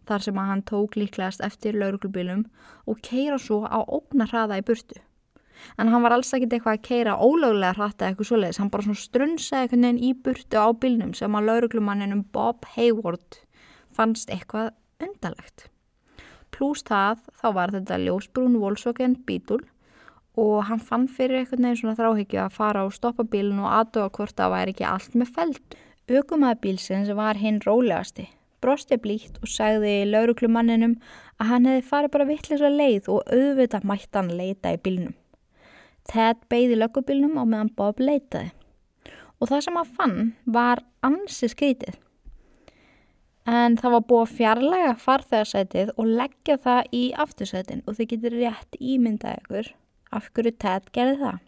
þar sem hann tók líklegast eftir lauruglubílum og keira svo á ógnarhraða í burtu en hann var alls ekkit eitthvað að keira ólöglega hratta eitthvað svoleiðis, hann bara svona strunsaði einhvern veginn í burtu á bílnum sem að lauruglumanninum Bob Hayward fannst eitthvað undalegt. Plús það þá var þetta ljósbrún Volkswagen Beetle og hann fann fyrir einhvern veginn svona þráhyggju að fara og stoppa bílun og aðdóa hvort það væri ekki allt með feld. Ökumæða bílsins var hinn rólegasti, brosti blíkt og sagði lauruglumanninum að hann hefði farið bara vittlis að leið og auðvitað mætti hann leita í bílnum. Ted beigði löggubilnum á meðan Bob leitaði og það sem hann fann var ansi skrítið. En það var búið að fjarlæga farþegarsætið og leggja það í aftursætin og þið getur rétt ímyndað ykkur af hverju Ted gerði það.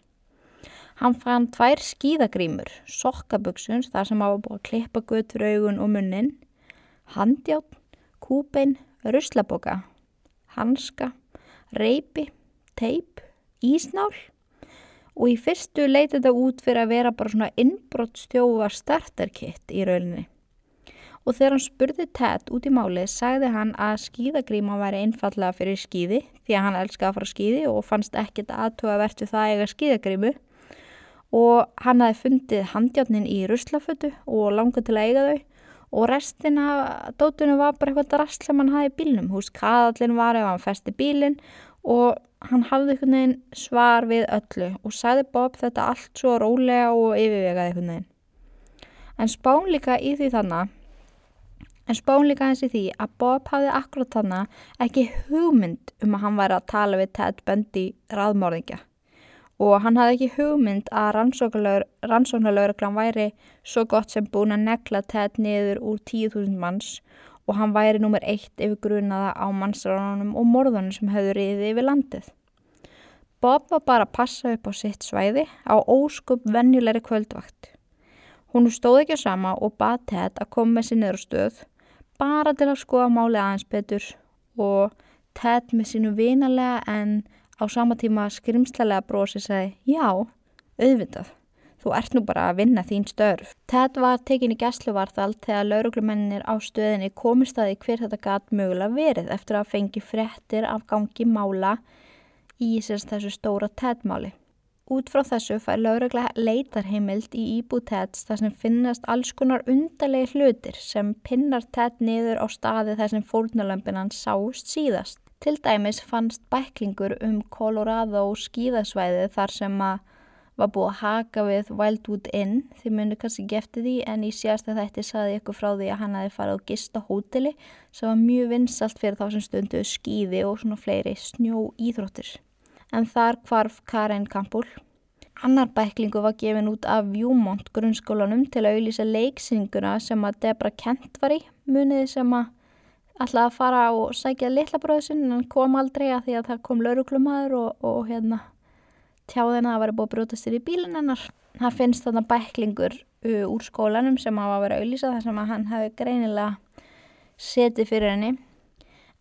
Hann fann tvær skíðagrímur, sokkaböksuns þar sem hafa búið að klippa guttur augun og munnin, handjátt, kúbein, ruslaboka, hanska, reipi, teip, ísnál og í fyrstu leiti þetta út fyrir að vera bara svona innbrottstjófa starterkitt í rauninni. Og þegar hann spurði Ted út í málið sagði hann að skíðagríma væri einfallega fyrir skíði því að hann elskaði að fara skíði og fannst ekkert aðtóa vertu það eiga skíðagrímu og hann hafi fundið handjárnin í ruslafötu og langað til að eiga þau og restin af dótunum var bara eitthvað drast sem hann hafi í bílnum. Húst, kaðallin var ef hann festi bílinn og hann hafði einhvern veginn svar við öllu og sagði Bob þetta allt svo rólega og yfirvegaði einhvern veginn. En spán líka í því þannig, en spán líka eins í því að Bob hafði akkurat þannig ekki hugmynd um að hann væri að tala við Ted Bundy raðmórðingja og hann hafði ekki hugmynd að rannsóknarlauraglan væri svo gott sem búin að negla Ted niður úr 10.000 manns og hann væri nummer eitt yfir grunaða á mannsránunum og morðunum sem höfðu riðið yfir landið. Bob var bara að passa upp á sitt svæði á óskup venjulegri kvöldvakt. Hún stóð ekki á sama og bað Ted að koma með sér niður á stöð bara til að skoða máli aðeins betur og Ted með sínu vinalega en á sama tíma skrimslega brosi segi já, auðvitað. Þú ert nú bara að vinna þín störf. Ted var tekin í gæsluvarðald þegar lauruglumennir á stöðinni komist að því hver þetta gæt mögulega verið eftir að fengi frettir af gangi mála í þessu stóra Ted-máli. Út frá þessu fær laurugla leitarheimild í íbú Teds þar sem finnast alls konar undarlegi hlutir sem pinnar Ted niður á staði þar sem fórnulömpin sást síðast. Til dæmis fannst bæklingur um Colorado skíðasvæði þar sem að var búið að haka við Wildwood Inn þið munir kannski gefti því en í síðasta þætti saði ykkur frá því að hann hafi farið á gista hóteli sem var mjög vinsalt fyrir þá sem stundu skýði og svona fleiri snjó íþróttir. En þar kvarf Karen Kampul. Annar bæklingu var gefin út af Viewmont grunnskólanum til að auðvisa leiksinguna sem að Debra Kent var í muniði sem að að fara og sækja litla bröðsinn en kom aldrei að því að það kom lauruglumadur og, og hérna tjáðina að það var búið að brjótast þér í bílinn hennar. Það finnst þarna bæklingur úr skólanum sem hafa verið að auðlýsa þar sem að hann hefði greinilega setið fyrir henni.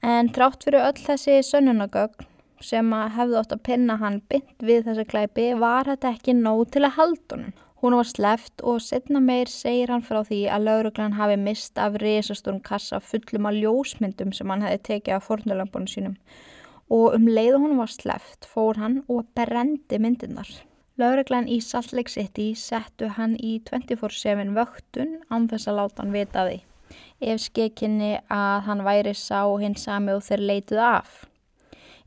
En trátt fyrir öll þessi sönnunagögn sem hefði ótt að pinna hann bynd við þessi klæpi var þetta ekki nóg til að halda honum. Hún var sleft og setna meir segir hann frá því að lauruglan hafi mist af risastórum kassa fullum af ljósmyndum sem hann hefði tekið af fornulambunum sínum og um leiðu hún var sleft fór hann og brendi myndirnar. Laureglan í Salt Lake City settu hann í 24-7 vöktun án þess að láta hann vita því. Ef skekinni að hann væri sá hins sami og þeir leituð af.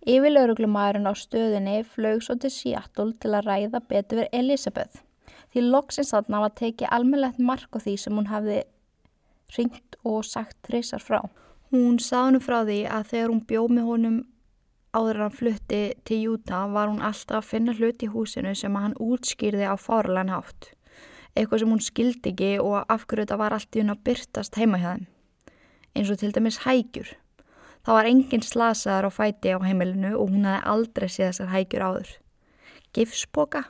Yfir lauruglumæðurinn á stöðinni flög svo til Seattle til að ræða betur verið Elisabeth. Því loksins þarna var tekið almennlegt mark á því sem hún hafði ringt og sagt þreysar frá. Hún sá hennu frá því að þegar hún bjóð með honum áður hann flutti til Júta var hún alltaf að finna hluti í húsinu sem hann útskýrði á fárlan hátt. Eitthvað sem hún skildi ekki og af hverju þetta var allt í hún að byrtast heima hjá þeim. Eins og til dæmis hægjur. Það var engin slasaðar á fæti á heimilinu og hún hefði aldrei séð þessar hægjur áður. Gifsboka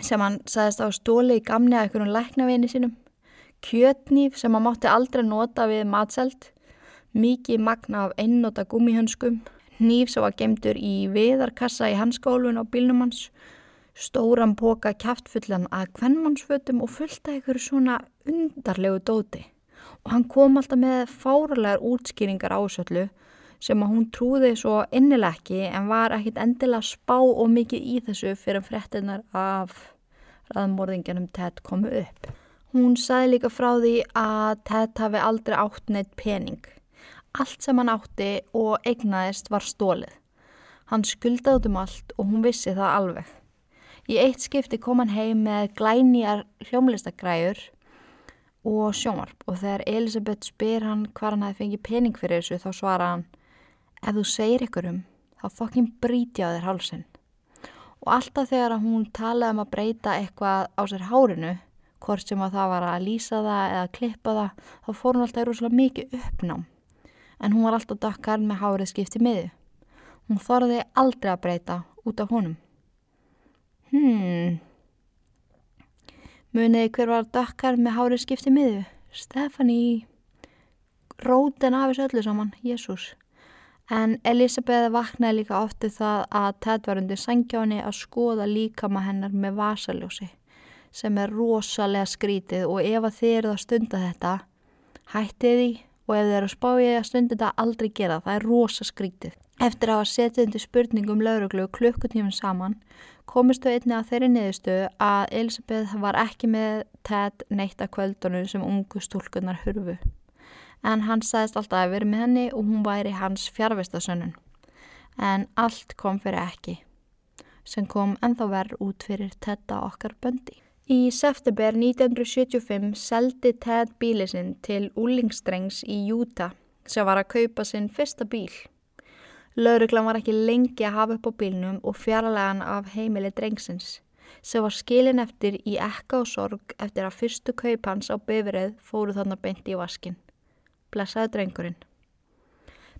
sem hann sagðist á stóli í gamni að einhvern læknaveini sínum. Kjötnýf sem hann mátti aldrei nota við matselt. Mikið magna af einnota gummihönskum hníf sem var gemdur í viðarkassa í hanskólun á bílnum hans, stóran póka kæftfullan að kvennmannsfötum og fullta ykkur svona undarlegu dóti. Og hann kom alltaf með fáralegar útskýringar ásöllu sem að hún trúði svo innileg ekki en var ekkit endilega spá og mikið í þessu fyrir frettinnar af raðmorðinganum Ted komu upp. Hún sagði líka frá því að Ted hafi aldrei átt neitt pening Allt sem hann átti og eignaðist var stólið. Hann skuldaði um allt og hún vissi það alveg. Í eitt skipti kom hann heim með glænýjar hljómlistagræður og sjómarp og þegar Elisabeth spyr hann hvað hann hefði fengið pening fyrir þessu þá svara hann Ef þú segir ykkur um þá fokkin bríti á þér hálsin. Og alltaf þegar hún talaði um að breyta eitthvað á sér hárinu, hvort sem að það var að lýsa það eða klippa það, þá fór hún alltaf í rúslega mikið uppnám en hún var alltaf dökkar með hárið skipti miðu. Hún þorði aldrei að breyta út af honum. Hmm. Muniði hver var dökkar með hárið skipti miðu? Stefani. Róten af þessu öllu saman, Jésús. En Elisabeth vaknaði líka ofti það að Ted var undir sangjáni að skoða líkama hennar með vasaljósi sem er rosalega skrítið og ef að þið eruð að stunda þetta, hættið því og ef þið eru að spá ég að stundi þetta aldrei gera, það er rosa skrítið. Eftir að hafa setið undir spurningum lauruglu klukkutífum saman komist þau einni að þeirri niðurstöðu að Elisabeth var ekki með Ted neitt að kvöldunum sem ungu stúlkunar hurfu. En hann sagðist alltaf að vera með henni og hún væri hans fjárvestasönnun. En allt kom fyrir ekki, sem kom enþá verð út fyrir Tedda okkar böndi. Í september 1975 seldi Ted bíli sinn til úlingstrengs í Utah sem var að kaupa sinn fyrsta bíl. Lauruglan var ekki lengi að hafa upp á bílnum og fjarlægan af heimili drengsins sem var skilin eftir í ekka og sorg eftir að fyrstu kaupans á bifrið fóru þannig beint í vaskin. Blessaði drengurinn.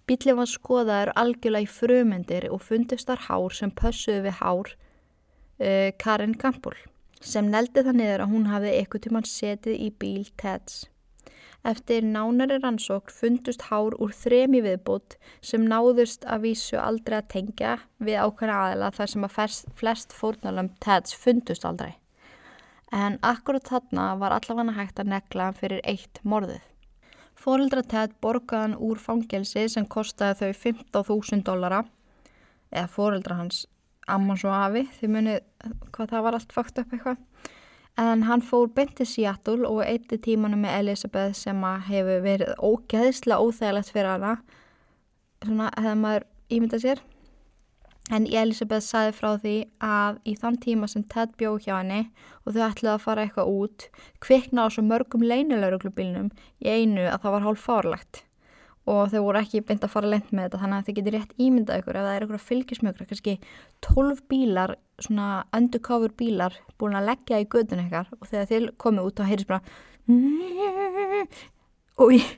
Bílinn var skoðaður algjörlega í frumundir og fundist þar hár sem pössuði við hár uh, Karin Kampul sem neldi það niður að hún hafði eitthvað tíman setið í bíl Teds. Eftir nánari rannsók fundust hár úr þremi viðbútt sem náðust að vísu aldrei að tengja við ákveðna aðila þar sem að flest fórnalöfum Teds fundust aldrei. En akkurat þarna var allavega hægt að negla fyrir eitt morðið. Fóreldra Ted borgaðan úr fangelsi sem kostiði þau 15.000 dólara eða fóreldra hans Ammons og Afi, þið munið hvað það var allt fakt upp eitthvað. En hann fór beinti Seattle og eitti tímanu með Elisabeth sem hefur verið ógeðslega óþægilegt fyrir hana. Svona hefði maður ímyndað sér. En Elisabeth saði frá því að í þann tíma sem Ted bjóð hjá henni og þau ætlaði að fara eitthvað út kvikna á svo mörgum leinilauruglubilnum í einu að það var hálf fárlegt og þau voru ekki beint að fara lengt með þetta þannig að þið getur rétt ímyndað ykkur ef það er ykkur fylgismjögra, kannski 12 bílar, svona undercover bílar búin að leggja í gödun ykkar og þegar þið komið út þá heyrðist bara og ég,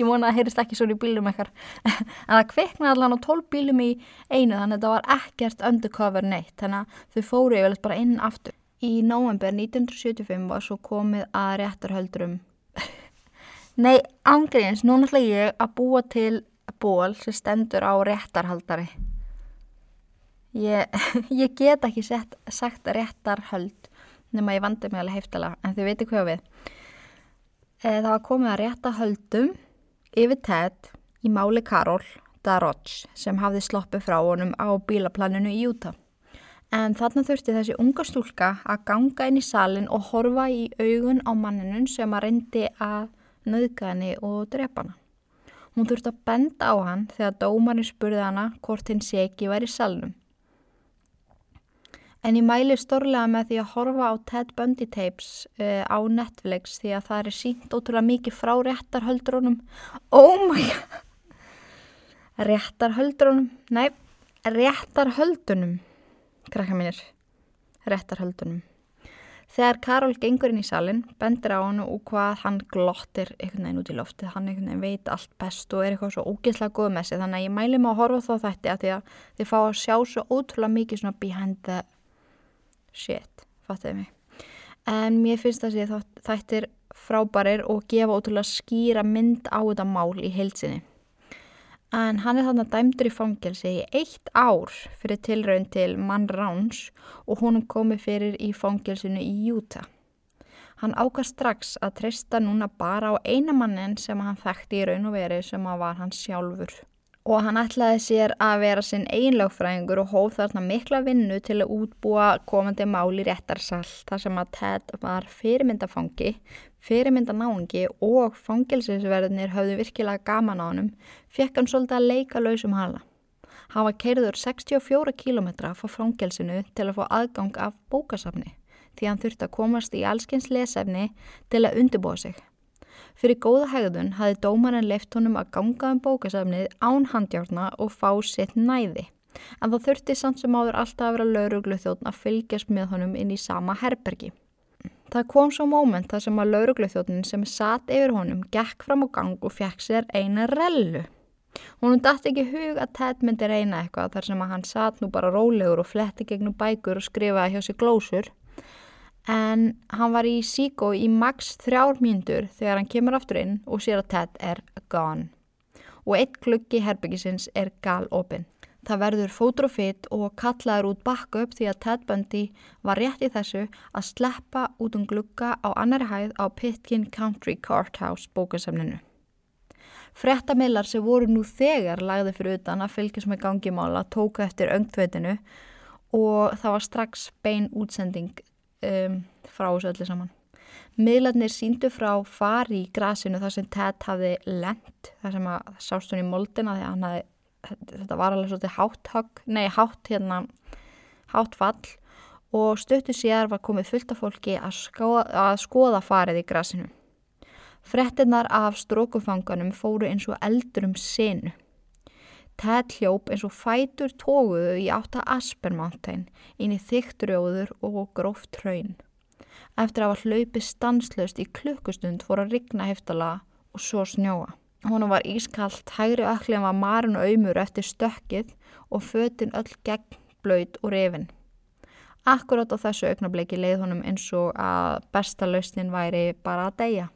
ég vona að það heyrðist ekki svona í bílum ykkar en það kveiknaði allan á 12 bílum í einu þannig að þetta var ekkert undercover neitt þannig að þau fóru yfirlega bara inn aftur. Í november 1975 var svo komið að réttarhöldurum Nei, ángriðins, núna ætla ég að búa til ból sem stendur á réttarhaldari. Ég, ég get ekki sett, sagt réttarhald nema ég vandi mig alveg heiftalega, en þið veitir hvað við. E, það var komið að réttarhaldum yfir tætt í máli Karol Darroch sem hafði sloppið frá honum á bílaplaninu í Júta. En þarna þurfti þessi unga stúlka að ganga inn í salin og horfa í augun á manninun sem að reyndi að nöðgani og drepana. Hún þurfti að benda á hann þegar dómarinn spurði hana hvort hinn segi væri salnum. En ég mæli stórlega með því að horfa á Ted Bundy tapes uh, á Netflix því að það er sínt ótrúlega mikið frá réttarhöldrunum. Oh my god! Réttarhöldrunum? Nei, réttarhöldunum, krakka mínir. Réttarhöldunum. Þegar Karol gengur inn í salin, bendir á hann og hvað hann glottir einhvern veginn út í loftið, hann einhvern veginn veit allt best og er eitthvað svo ógeðslega góð með sig. Þannig að ég mæli mig að horfa þá þetta að því að þið fá að sjá svo ótrúlega mikið svona behind the shit, fattuðu mig. En mér finnst það að þetta er frábærir og gefa ótrúlega skýra mynd á þetta mál í heilsinni en hann er þarna dæmdur í fangelsi í eitt ár fyrir tilraun til mann Ráns og honum komi fyrir í fangelsinu í Júta. Hann ákast strax að treysta núna bara á eina mannin sem hann þekkti í raun og veri sem að var hans sjálfur og hann ætlaði sér að vera sinn einlögfræðingur og hóf þarna mikla vinnu til að útbúa komandi máli réttarsall þar sem að Ted var fyrirmyndafangi, fyrirmyndanáingi og fangilsinsverðinir höfðu virkilega gaman á hannum, fekk hann svolítið að leika lausum hala. Hann var keirður 64 km frá fangilsinu til að fá aðgang af bókasafni því hann þurfti að komast í allskins lesefni til að undirbúa sig. Fyrir góða hegðun hafi dómarinn leift honum að ganga um bókasafnið án handjárna og fá sitt næði. En þá þurfti samt sem áður alltaf að vera lauruglu þjóðn að fylgjast með honum inn í sama herbergi. Það kom svo móment þar sem að lauruglu þjóðnin sem satt yfir honum gekk fram á gang og fekk sér eina rellu. Hún dætt ekki hug að Ted myndi reyna eitthvað þar sem að hann satt nú bara rólegur og fletti gegnum bækur og skrifaði hjá sig glósur en hann var í síkó í max þrjár mínútur þegar hann kemur aftur inn og sér að Ted er gone og eitt klukki herbyggisins er gal opinn. Það verður fótur og kallaður út bakka upp því að Ted Bundy var rétt í þessu að sleppa út um glukka á annari hæð á Pitkin Country Courthouse bókasemninu. Frettamillar sem voru nú þegar lagði fyrir utan að fylgjast með gangimála tóka eftir öngtveitinu og það var strax bein útsending um, frá þessu öllu saman. Miðlarnir síndu frá fari í grasinu þar sem Ted hafði lent, þar sem að sást hún í moldina því að hafði, þetta var alveg svolítið hátt nei hátt hérna, hátt fall og stöttu sér var komið fullt af fólki að skoða, að skoða farið í grasinu. Frettinnar af strókufanganum fóru eins og eldur um sinu. Ted hljóp eins og fætur tóguðu í átta Aspen Mountain inn í þygt rjóður og gróft hraun. Eftir að hafa hlaupið stanslöst í klukkustund fór að rigna heftala og svo snjóa. Hún var ískallt, hægri öklinn var marun og auðmur eftir stökkið og fötinn öll gegn blöyt og reyfin. Akkurát á þessu augnabliki leið honum eins og að besta lausnin væri bara að deyja.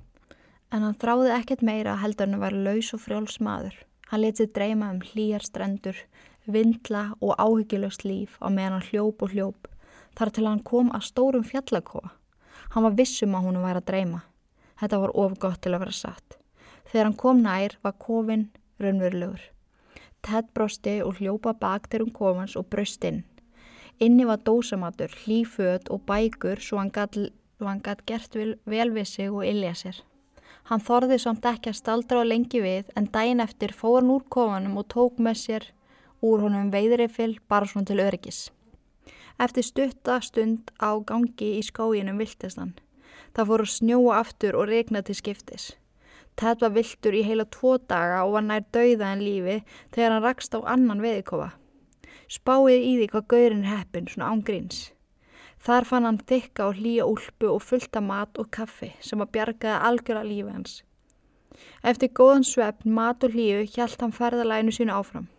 En hann þráði ekkert meira heldur hann að vera laus og frjáls maður. Hann letið dreyma um hlýjar strendur, vindla og áhyggjulöst líf á meðan hann hljóp og hljóp þar til hann kom að stórum fjallakofa. Hann var vissum að húnum væri að dreyma. Þetta var ofgott til að vera satt. Þegar hann kom nær var kofin raunverulegur. Ted brosti og hljópa bak til hún komans og bröst inn. Inni var dósamatur, hlýföt og bækur svo hann gætt gert vel, vel við sig og illja sér. Hann þorði samt ekki að staldra á lengi við en daginn eftir fór hann úr kofanum og tók með sér úr honum veiðrifill bara svona til öryggis. Eftir stutta stund á gangi í skóginum viltist hann. Það fór að snjóa aftur og regna til skiptis. Ted var viltur í heila tvo daga og var nær dauða en lífi þegar hann rakst á annan veðikofa. Spáið í því hvað gaurin heppin svona ángríns. Þar fann hann þykka og hlýja úlpu og fullta mat og kaffi sem að bjargaði algjörða lífi hans. Eftir góðan svefn, mat og hlýju hjælt hann ferðalæginu sínu áfram.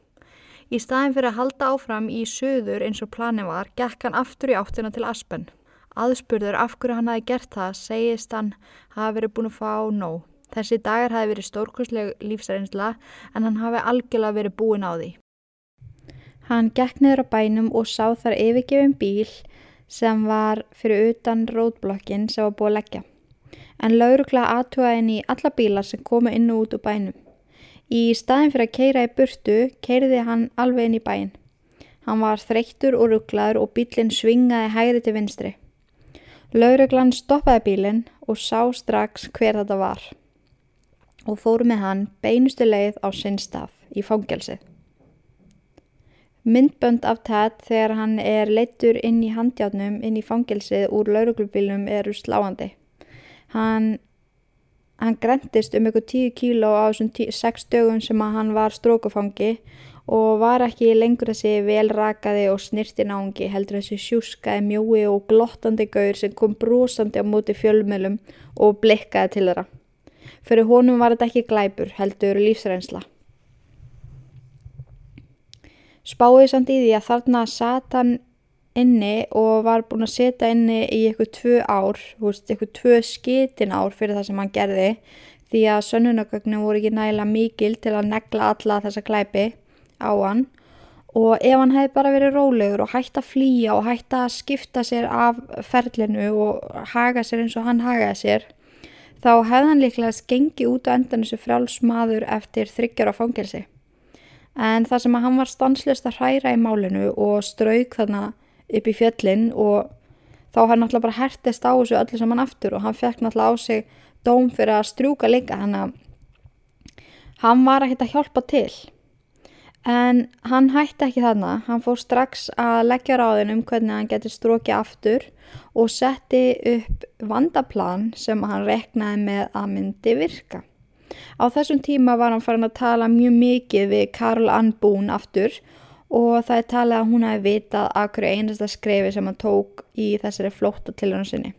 Í staðin fyrir að halda áfram í söður eins og plani var, gekk hann aftur í áttina til Aspen. Aðspurður af hverju hann hafi gert það, segist hann hafi verið búin að fá nóg. Þessi dagar hafi verið stórkostleg lífsreynsla en hann hafi algjörlega verið búin á því. Hann gekk niður á bænum og sá þar yfirgefin bíl sem var fyrir utan rótblokkin sem var búið að leggja. En laurugla aðtúaði henni í alla bílar sem komu inn og út úr bænum. Í staðin fyrir að keira í burtu keiriði hann alveg inn í bæin. Hann var þreyttur og rugglaður og bílinn svingaði hægri til vinstri. Lauruglan stoppaði bílinn og sá strax hver þetta var og fóru með hann beinustu leið á sinn stað í fangelsið. Myndbönd af Ted þegar hann er leittur inn í handjátnum inn í fangelsið úr lauruglubilnum eru sláandi. Hann, hann grendist um eitthvað 10 kíló á þessum 6 dögum sem hann var strókufangi og var ekki lengur þessi velrakaði og snirti náungi heldur þessi sjúskaði mjói og glottandi gaur sem kom brúsandi á móti fjölmjölum og blikkaði til þeirra. Fyrir honum var þetta ekki glæpur, heldur lífsreynsla. Spáði samt í því að þarna satt hann inni og var búin að setja inni í eitthvað tvö ár, eitthvað tvö skitin ár fyrir það sem hann gerði því að sönnunagögnum voru ekki nægilega mikil til að negla alla þessa glæpi á hann og ef hann hefði bara verið rólegur og hægt að flýja og hægt að skipta sér af ferlinu og haga sér eins og hann hagaði sér þá hefði hann líklega skengið út á endan þessu frjálsmaður eftir þryggjar á fangelsi. En það sem að hann var stanslist að hræra í málinu og strauk þarna upp í fjöllin og þá hann náttúrulega bara hertist á þessu öllu saman aftur og hann fekk náttúrulega á sig dóm fyrir að strjúka líka hann að hann var ekkert að hjálpa til. En hann hætti ekki þarna, hann fór strax að leggja ráðin um hvernig hann getur strókið aftur og setti upp vandaplan sem hann reknaði með að myndi virka. Á þessum tíma var hann farin að tala mjög mikið við Karl Ann Boone aftur og það er talið að hún hafi vitað að hverju einasta skrefi sem hann tók í þessari flótta til hann sinni.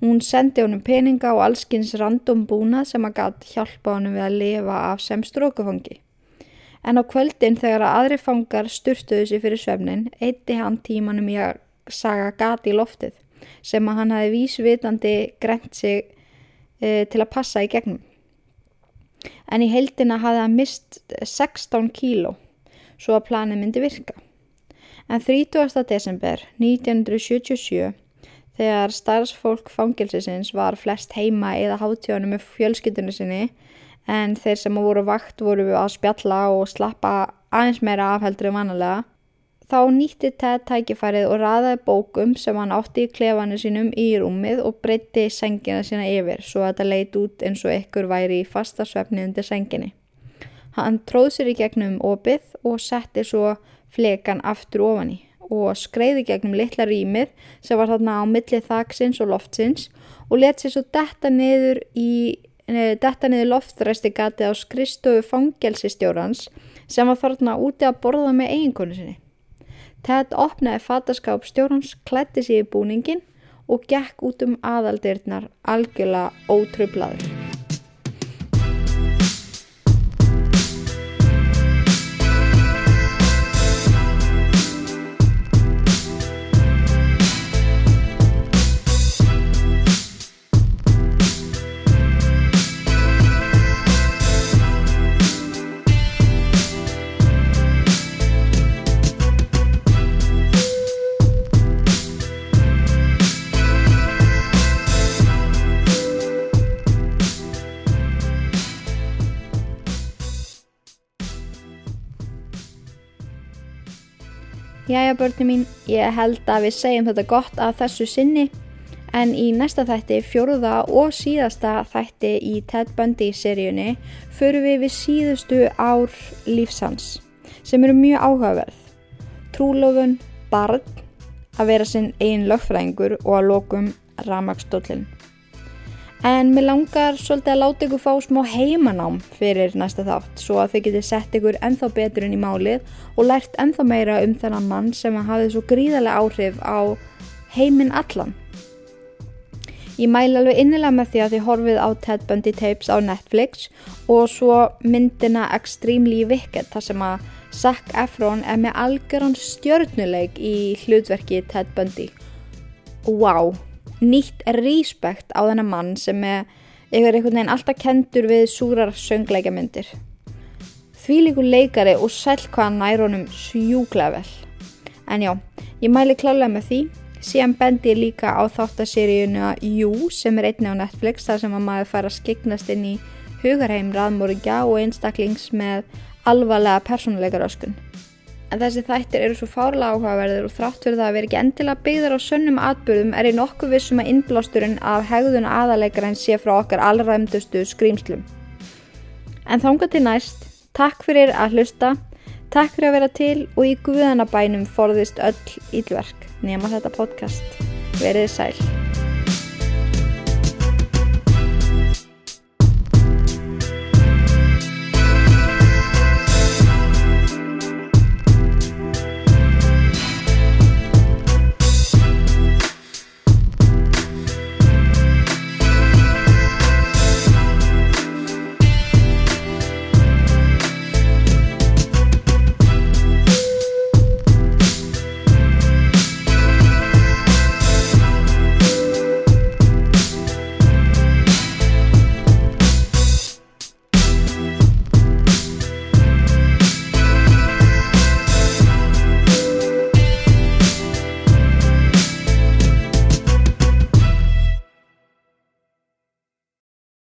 Hún sendi honum peninga og allskins random búna sem að gæti hjálpa honum við að lifa af sem strókufangi. En á kvöldin þegar að aðri fangar sturtuðu sér fyrir svefnin, eitti hann tímanum í að saga gati í loftið sem að hann hafi vísvitandi grent sig e, til að passa í gegnum. En í heildina hafði hann mist 16 kíló svo að planið myndi virka. En 30. desember 1977 þegar starfsfólk fangilsisins var flest heima eða hátjónu með fjölskyldunni sinni en þeir sem voru vakt voru að spjalla og slappa aðeins meira afheldur en vanalega Þá nýtti Ted tækifærið og raðaði bókum sem hann átti í klefanu sínum í rúmið og breytti sengina sína yfir svo að þetta leit út eins og ykkur væri í fasta svefni undir senginni. Hann tróð sér í gegnum opið og setti svo flekan aftur ofan í og skreiði gegnum litla rýmið sem var þarna á millið þaksins og loftsins og let sér svo detta niður, í, detta niður loftræsti gatið á skristofu fangelsistjórans sem var þarna úti að borða með eiginkonu sinni. Ted opnaði fattaskáp stjórnans, klætti sig í búningin og gekk út um aðaldirnar algjörlega ótrublaður. Jæja börnum mín, ég held að við segjum þetta gott að þessu sinni en í næsta þætti, fjóruða og síðasta þætti í Ted Bundy seríunni förum við við síðustu ár lífsans sem eru mjög áhugaverð. Trúlofun, barn, að vera sinn einn lögfræðingur og að lokum ramagsdóllin. En mér langar svolítið að láta ykkur fá smá heimanám fyrir næsta þátt svo að þau geti sett ykkur enþá betur inn í málið og lært enþá meira um þennan mann sem hafði svo gríðarlega áhrif á heiminn allan. Ég mæla alveg innilega með því að þið horfið á Ted Bundy tapes á Netflix og svo myndina Extremely Wicked þar sem að Zac Efron er með algjörðan stjörnuleik í hlutverki Ted Bundy. Wow! Nýtt respekt á þennan mann sem er einhvern veginn alltaf kendur við súrar söngleikamindir. Því líkur leikari og sæl hvaðan nær honum sjúklega vel. En já, ég mæli klálega með því. Síðan bendi ég líka á þáttaseríuna You sem er einni á Netflix þar sem að maður fær að skiknast inn í hugarheim raðmóringja og einstaklings með alvarlega persónuleikar öskun en þessi þættir eru svo fárlega áhugaverðir og þrátt fyrir það að vera ekki endilega byggðar á sönnum atbyrðum er ég nokkuð vissum að innblásturinn af hegðun aðalegarinn sé frá okkar allræmdustu skrýmslum. En þánga til næst, takk fyrir að hlusta, takk fyrir að vera til og í guðanabænum forðist öll ílverk nema þetta podcast. Verið sæl.